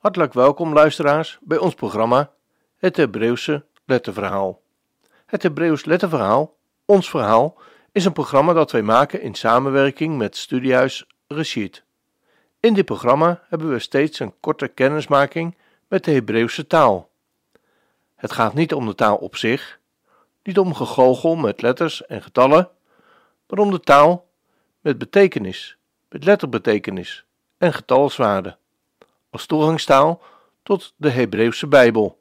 Hartelijk welkom luisteraars bij ons programma Het Hebreeuwse Letterverhaal. Het Hebreeuws Letterverhaal, ons verhaal, is een programma dat wij maken in samenwerking met Studiehuis Rashid. In dit programma hebben we steeds een korte kennismaking met de Hebreeuwse taal. Het gaat niet om de taal op zich, niet om gegoochel met letters en getallen, maar om de taal met betekenis, met letterbetekenis en getalswaarde, als toegangstaal tot de Hebreeuwse Bijbel,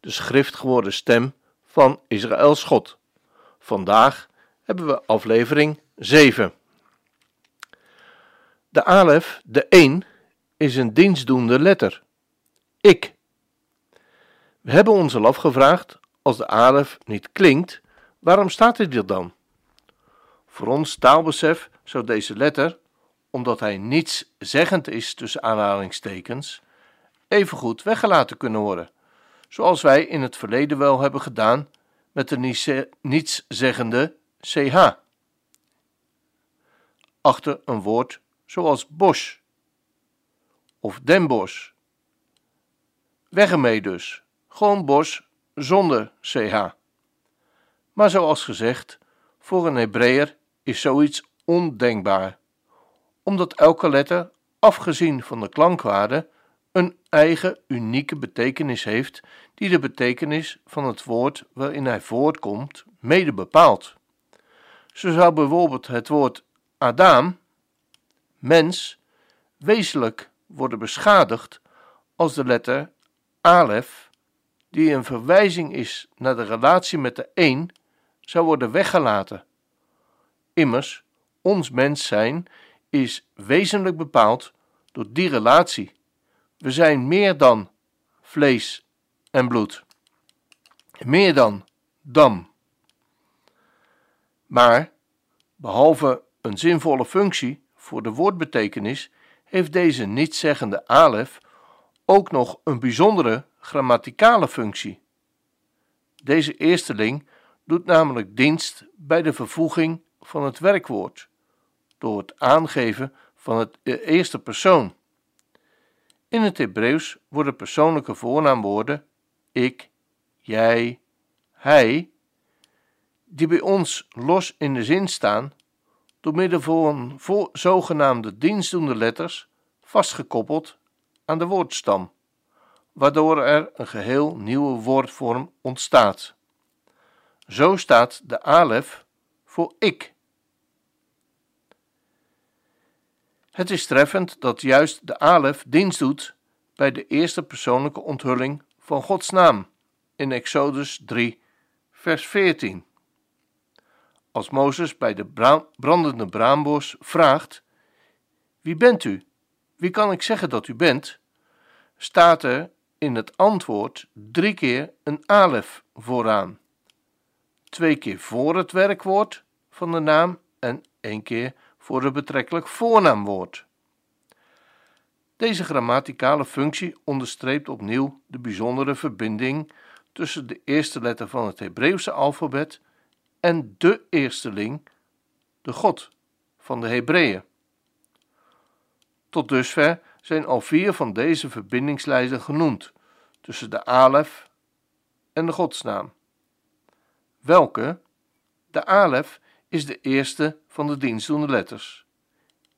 de schriftgeworden stem van Israëls God. Vandaag hebben we aflevering 7. De alef, de 1, is een dienstdoende letter. Ik. We hebben ons al afgevraagd, als de alef niet klinkt, waarom staat dit dan? Voor ons taalbesef zou deze letter, omdat hij niets zeggend is tussen aanhalingstekens, evengoed weggelaten kunnen worden, zoals wij in het verleden wel hebben gedaan met de nietszeggende ch. Achter een woord zoals bos of den bos. Weg ermee dus, gewoon bos zonder ch. Maar zoals gezegd, voor een Hebreeër is zoiets ondenkbaar, omdat elke letter, afgezien van de klankwaarde, een eigen unieke betekenis heeft, die de betekenis van het woord waarin hij voortkomt mede bepaalt. Zo zou bijvoorbeeld het woord Adam, mens, wezenlijk worden beschadigd als de letter Alef, die een verwijzing is naar de relatie met de een, zou worden weggelaten. Immers, ons mens zijn is wezenlijk bepaald door die relatie. We zijn meer dan vlees en bloed. Meer dan dam. Maar, behalve een zinvolle functie voor de woordbetekenis, heeft deze nietszeggende alef ook nog een bijzondere grammaticale functie. Deze eersteling doet namelijk dienst bij de vervoeging van het werkwoord, door het aangeven van het eerste persoon. In het Hebreeuws worden persoonlijke voornaamwoorden ik, jij, hij, die bij ons los in de zin staan, door middel van zogenaamde dienstdoende letters vastgekoppeld aan de woordstam, waardoor er een geheel nieuwe woordvorm ontstaat. Zo staat de alef voor ik. Het is treffend dat juist de alef dienst doet bij de eerste persoonlijke onthulling van Gods naam in Exodus 3, vers 14. Als Mozes bij de brandende braambos vraagt: Wie bent u? Wie kan ik zeggen dat u bent? staat er in het antwoord drie keer een alef vooraan. Twee keer voor het werkwoord van de naam en één keer voor het betrekkelijk voornaamwoord. Deze grammaticale functie onderstreept opnieuw de bijzondere verbinding tussen de eerste letter van het Hebreeuwse alfabet en de eersteling, de God van de Hebreeën. Tot dusver zijn al vier van deze verbindingslijnen genoemd tussen de alef en de godsnaam. Welke? De alef is de eerste van de dienstdoende letters.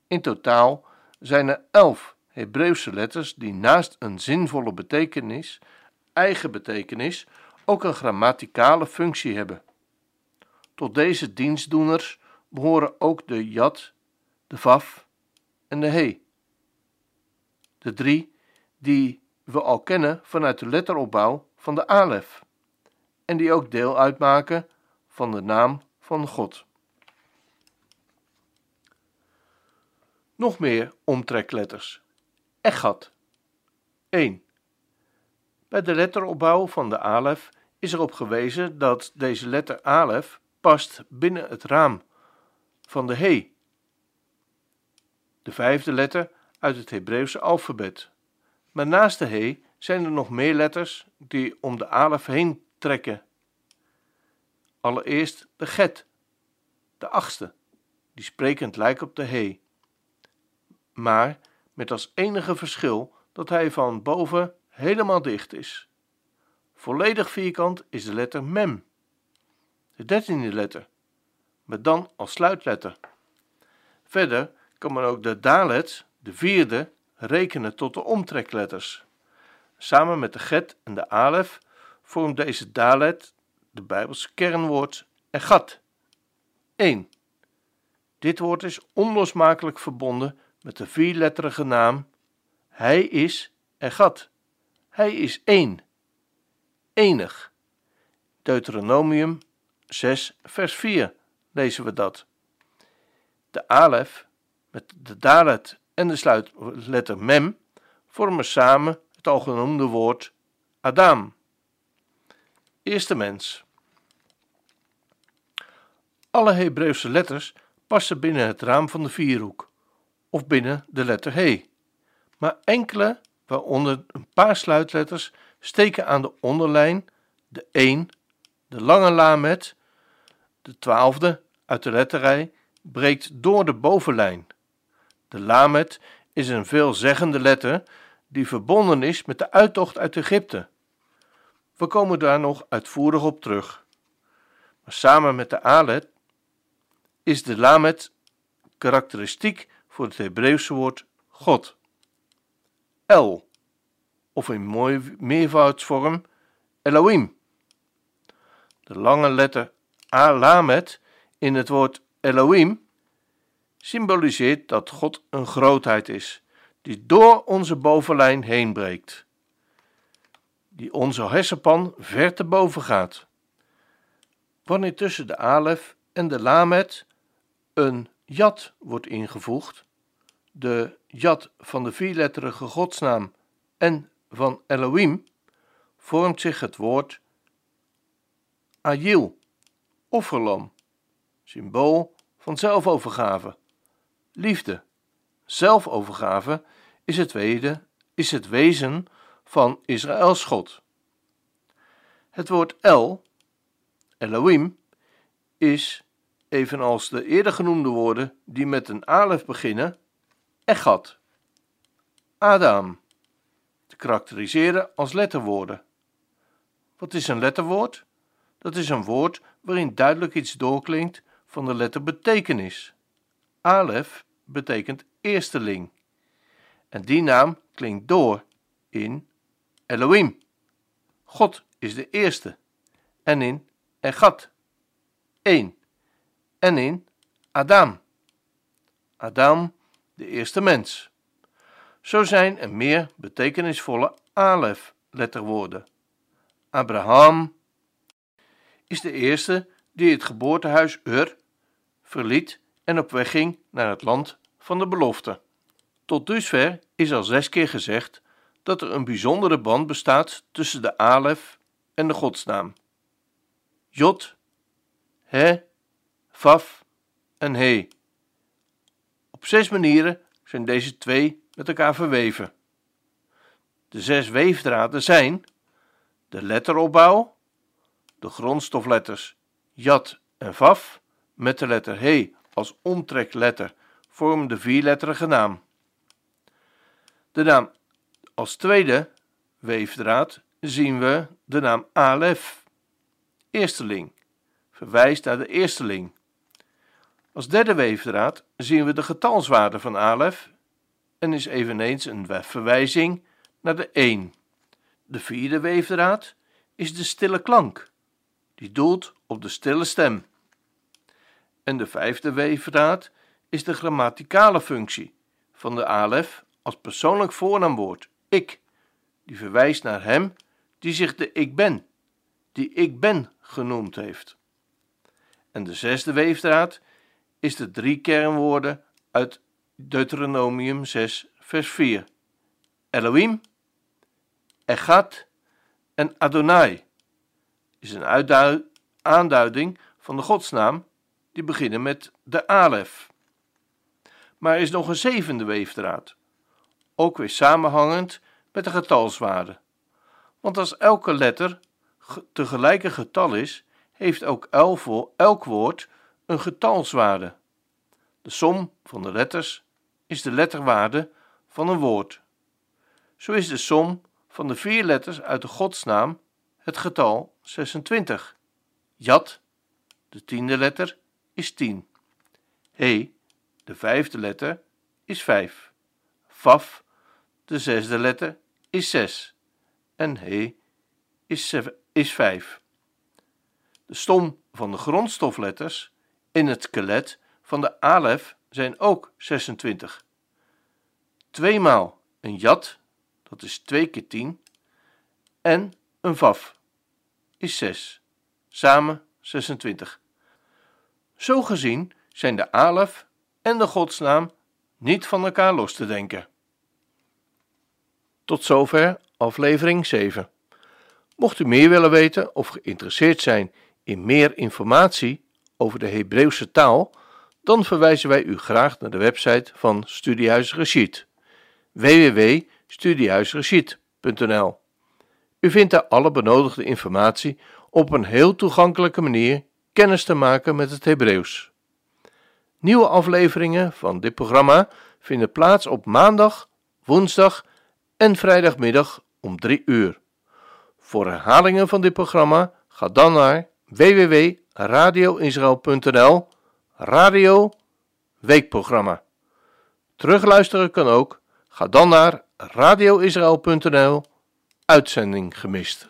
In totaal zijn er elf Hebreeuwse letters die naast een zinvolle betekenis, eigen betekenis, ook een grammaticale functie hebben. Tot deze dienstdoeners behoren ook de jad, de vaf en de he. De drie die we al kennen vanuit de letteropbouw van de alef en die ook deel uitmaken van de naam van God. Nog meer omtrekletters. Echat. 1. Bij de letteropbouw van de alef is erop gewezen dat deze letter alef past binnen het raam van de he, de vijfde letter uit het Hebreeuwse alfabet. Maar naast de he zijn er nog meer letters die om de alef heen trekken. Allereerst de get, de achtste, die sprekend lijkt op de he maar met als enige verschil dat hij van boven helemaal dicht is. Volledig vierkant is de letter mem, de dertiende letter, maar dan als sluitletter. Verder kan men ook de dalet, de vierde, rekenen tot de omtrekletters. Samen met de get en de alef vormt deze dalet de Bijbelse kernwoord gat. 1. Dit woord is onlosmakelijk verbonden met de vierletterige naam Hij is gat. Hij is één. Enig. Deuteronomium 6 vers 4 lezen we dat. De alef met de dalet en de sluitletter mem vormen samen het al genoemde woord Adam. Eerste mens. Alle Hebreeuwse letters passen binnen het raam van de vierhoek of binnen de letter He, maar enkele, waaronder een paar sluitletters, steken aan de onderlijn, de 1, de lange lamet, de twaalfde uit de letterrij, breekt door de bovenlijn. De lamet is een veelzeggende letter die verbonden is met de uittocht uit Egypte. We komen daar nog uitvoerig op terug. Maar samen met de alet is de lamet karakteristiek voor het Hebreeuwse woord God. El, of in mooi meervoudsvorm Elohim. De lange letter A-lamet in het woord Elohim symboliseert dat God een grootheid is, die door onze bovenlijn heen breekt, die onze hersenpan ver te boven gaat. Wanneer tussen de alef en de lamet een jat wordt ingevoegd, de jat van de vierletterige godsnaam en van Elohim, vormt zich het woord Ajil, offerlam, symbool van zelfovergave liefde. Zelfovergave is het, wede, is het wezen van Israëls God. Het woord El, Elohim, is, evenals de eerder genoemde woorden die met een alef beginnen, Echad, Adam, te karakteriseren als letterwoorden. Wat is een letterwoord? Dat is een woord waarin duidelijk iets doorklinkt van de letter betekenis. Alef betekent eersteling. En die naam klinkt door in Elohim. God is de eerste. En in Egat, één. En in Adam. Adam, de eerste mens. Zo zijn er meer betekenisvolle Alef-letterwoorden. Abraham is de eerste die het geboortehuis Ur verliet en op weg ging naar het land van de belofte. Tot dusver is al zes keer gezegd dat er een bijzondere band bestaat tussen de Alef en de godsnaam. Jot, He, Vaf en He. Op zes manieren zijn deze twee met elkaar verweven. De zes weefdraden zijn de letteropbouw, de grondstofletters Jat en Vaf met de letter He als omtrekletter vormen de vierletterige naam. De naam als tweede weefdraad zien we de naam Alef, eersteling, verwijst naar de eersteling. Als derde weefdraad zien we de getalswaarde van Alef en is eveneens een verwijzing naar de 1. De vierde weefdraad is de stille klank, die doelt op de stille stem. En de vijfde weefdraad is de grammaticale functie van de alef als persoonlijk voornaamwoord ik, die verwijst naar hem die zich de ik ben, die ik ben genoemd heeft. En de zesde weefdraad is de drie kernwoorden uit Deuteronomium 6, vers 4. Elohim, Echad en Adonai is een aanduiding van de godsnaam die beginnen met de alef. Maar er is nog een zevende weefdraad, ook weer samenhangend met de getalswaarde. Want als elke letter tegelijk getal is, heeft ook elk woord een getalswaarde. De som van de letters is de letterwaarde van een woord. Zo is de som van de vier letters uit de godsnaam het getal 26. Jat, de tiende letter, is 10. He, de vijfde letter, is 5. Faf, de zesde letter, is 6. En He is, is 5. De stom van de grondstofletters in het skelet van de alef zijn ook 26. Tweemaal een jat, dat is 2 keer 10, en een vaf is 6, samen 26. Zo gezien zijn de alef en de godsnaam niet van elkaar los te denken. Tot zover aflevering 7. Mocht u meer willen weten of geïnteresseerd zijn in meer informatie over de Hebreeuwse taal, dan verwijzen wij u graag naar de website van Studiehuis Rashid www.studiehuisrashid.nl U vindt daar alle benodigde informatie op een heel toegankelijke manier kennis te maken met het Hebreeuws. Nieuwe afleveringen van dit programma vinden plaats op maandag, woensdag en vrijdagmiddag om 3 uur. Voor herhalingen van dit programma ga dan naar www.radioisrael.nl Radio Weekprogramma. Terugluisteren kan ook. Ga dan naar radioisrael.nl Uitzending gemist.